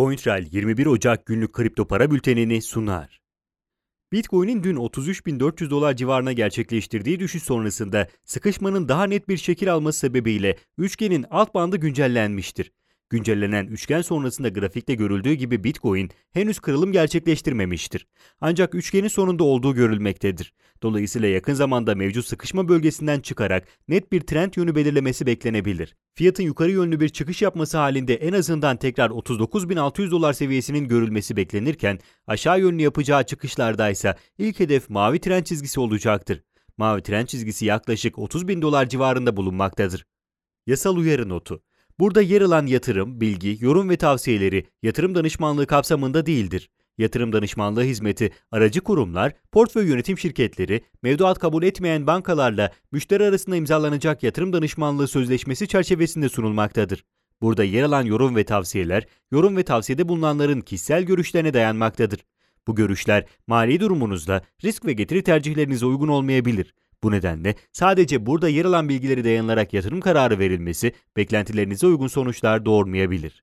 CoinTrail 21 Ocak günlük kripto para bültenini sunar. Bitcoin'in dün 33.400 dolar civarına gerçekleştirdiği düşüş sonrasında sıkışmanın daha net bir şekil alması sebebiyle üçgenin alt bandı güncellenmiştir. Güncellenen üçgen sonrasında grafikte görüldüğü gibi Bitcoin henüz kırılım gerçekleştirmemiştir. Ancak üçgenin sonunda olduğu görülmektedir. Dolayısıyla yakın zamanda mevcut sıkışma bölgesinden çıkarak net bir trend yönü belirlemesi beklenebilir. Fiyatın yukarı yönlü bir çıkış yapması halinde en azından tekrar 39.600 dolar seviyesinin görülmesi beklenirken aşağı yönlü yapacağı çıkışlarda ise ilk hedef mavi trend çizgisi olacaktır. Mavi trend çizgisi yaklaşık 30.000 dolar civarında bulunmaktadır. Yasal uyarı notu Burada yer alan yatırım, bilgi, yorum ve tavsiyeleri yatırım danışmanlığı kapsamında değildir. Yatırım danışmanlığı hizmeti aracı kurumlar, portföy yönetim şirketleri, mevduat kabul etmeyen bankalarla müşteri arasında imzalanacak yatırım danışmanlığı sözleşmesi çerçevesinde sunulmaktadır. Burada yer alan yorum ve tavsiyeler, yorum ve tavsiyede bulunanların kişisel görüşlerine dayanmaktadır. Bu görüşler mali durumunuzda risk ve getiri tercihlerinize uygun olmayabilir. Bu nedenle sadece burada yer alan bilgileri dayanılarak yatırım kararı verilmesi beklentilerinize uygun sonuçlar doğurmayabilir.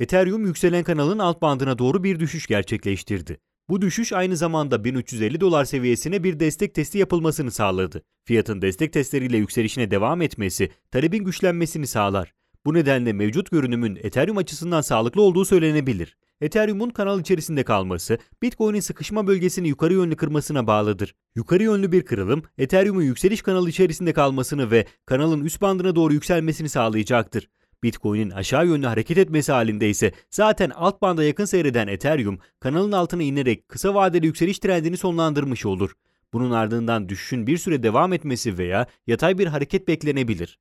Ethereum yükselen kanalın alt bandına doğru bir düşüş gerçekleştirdi. Bu düşüş aynı zamanda 1350 dolar seviyesine bir destek testi yapılmasını sağladı. Fiyatın destek testleriyle yükselişine devam etmesi talebin güçlenmesini sağlar. Bu nedenle mevcut görünümün Ethereum açısından sağlıklı olduğu söylenebilir. Ethereum'un kanal içerisinde kalması, Bitcoin'in sıkışma bölgesini yukarı yönlü kırmasına bağlıdır. Yukarı yönlü bir kırılım, Ethereum'un yükseliş kanalı içerisinde kalmasını ve kanalın üst bandına doğru yükselmesini sağlayacaktır. Bitcoin'in aşağı yönlü hareket etmesi halinde ise zaten alt banda yakın seyreden Ethereum kanalın altına inerek kısa vadeli yükseliş trendini sonlandırmış olur. Bunun ardından düşüşün bir süre devam etmesi veya yatay bir hareket beklenebilir.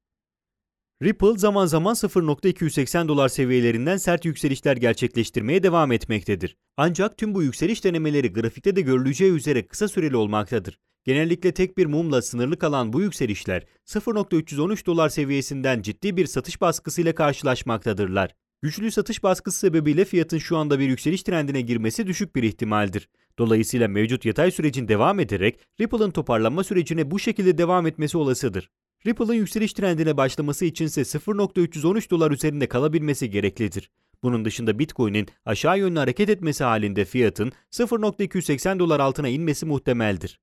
Ripple zaman zaman 0.280 dolar seviyelerinden sert yükselişler gerçekleştirmeye devam etmektedir. Ancak tüm bu yükseliş denemeleri grafikte de görüleceği üzere kısa süreli olmaktadır. Genellikle tek bir mumla sınırlı kalan bu yükselişler 0.313 dolar seviyesinden ciddi bir satış baskısıyla karşılaşmaktadırlar. Güçlü satış baskısı sebebiyle fiyatın şu anda bir yükseliş trendine girmesi düşük bir ihtimaldir. Dolayısıyla mevcut yatay sürecin devam ederek Ripple'ın toparlanma sürecine bu şekilde devam etmesi olasıdır. Ripple'ın yükseliş trendine başlaması içinse 0.313 dolar üzerinde kalabilmesi gereklidir. Bunun dışında Bitcoin'in aşağı yönlü hareket etmesi halinde fiyatın 0.280 dolar altına inmesi muhtemeldir.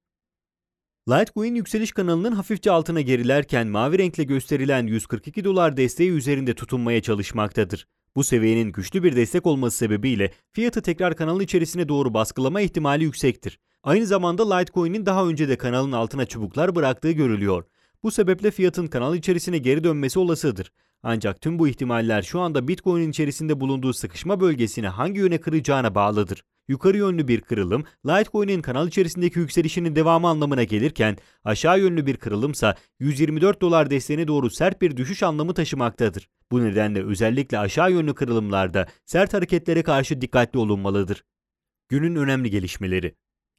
Litecoin yükseliş kanalının hafifçe altına gerilerken mavi renkle gösterilen 142 dolar desteği üzerinde tutunmaya çalışmaktadır. Bu seviyenin güçlü bir destek olması sebebiyle fiyatı tekrar kanalın içerisine doğru baskılama ihtimali yüksektir. Aynı zamanda Litecoin'in daha önce de kanalın altına çubuklar bıraktığı görülüyor. Bu sebeple fiyatın kanal içerisine geri dönmesi olasıdır. Ancak tüm bu ihtimaller şu anda Bitcoin'in içerisinde bulunduğu sıkışma bölgesini hangi yöne kıracağına bağlıdır. Yukarı yönlü bir kırılım, Litecoin'in kanal içerisindeki yükselişinin devamı anlamına gelirken, aşağı yönlü bir kırılımsa 124 dolar desteğine doğru sert bir düşüş anlamı taşımaktadır. Bu nedenle özellikle aşağı yönlü kırılımlarda sert hareketlere karşı dikkatli olunmalıdır. Günün önemli gelişmeleri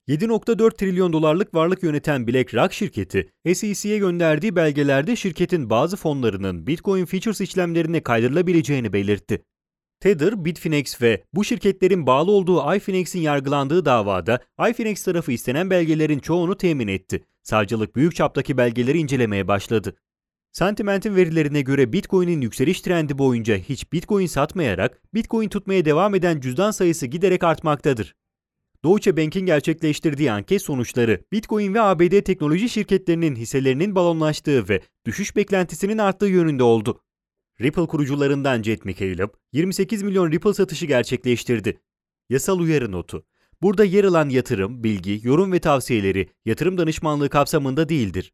7.4 trilyon dolarlık varlık yöneten BlackRock şirketi, SEC'ye gönderdiği belgelerde şirketin bazı fonlarının Bitcoin Futures işlemlerine kaydırılabileceğini belirtti. Tether, Bitfinex ve bu şirketlerin bağlı olduğu iFinex'in yargılandığı davada iFinex tarafı istenen belgelerin çoğunu temin etti. Savcılık büyük çaptaki belgeleri incelemeye başladı. Sentiment'in verilerine göre Bitcoin'in yükseliş trendi boyunca hiç Bitcoin satmayarak Bitcoin tutmaya devam eden cüzdan sayısı giderek artmaktadır. Deutsche Bank'in gerçekleştirdiği anket sonuçları Bitcoin ve ABD teknoloji şirketlerinin hisselerinin balonlaştığı ve düşüş beklentisinin arttığı yönünde oldu. Ripple kurucularından Jet McCaleb 28 milyon Ripple satışı gerçekleştirdi. Yasal uyarı notu. Burada yer alan yatırım, bilgi, yorum ve tavsiyeleri yatırım danışmanlığı kapsamında değildir.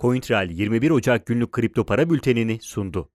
CoinTrail 21 Ocak günlük kripto para bültenini sundu.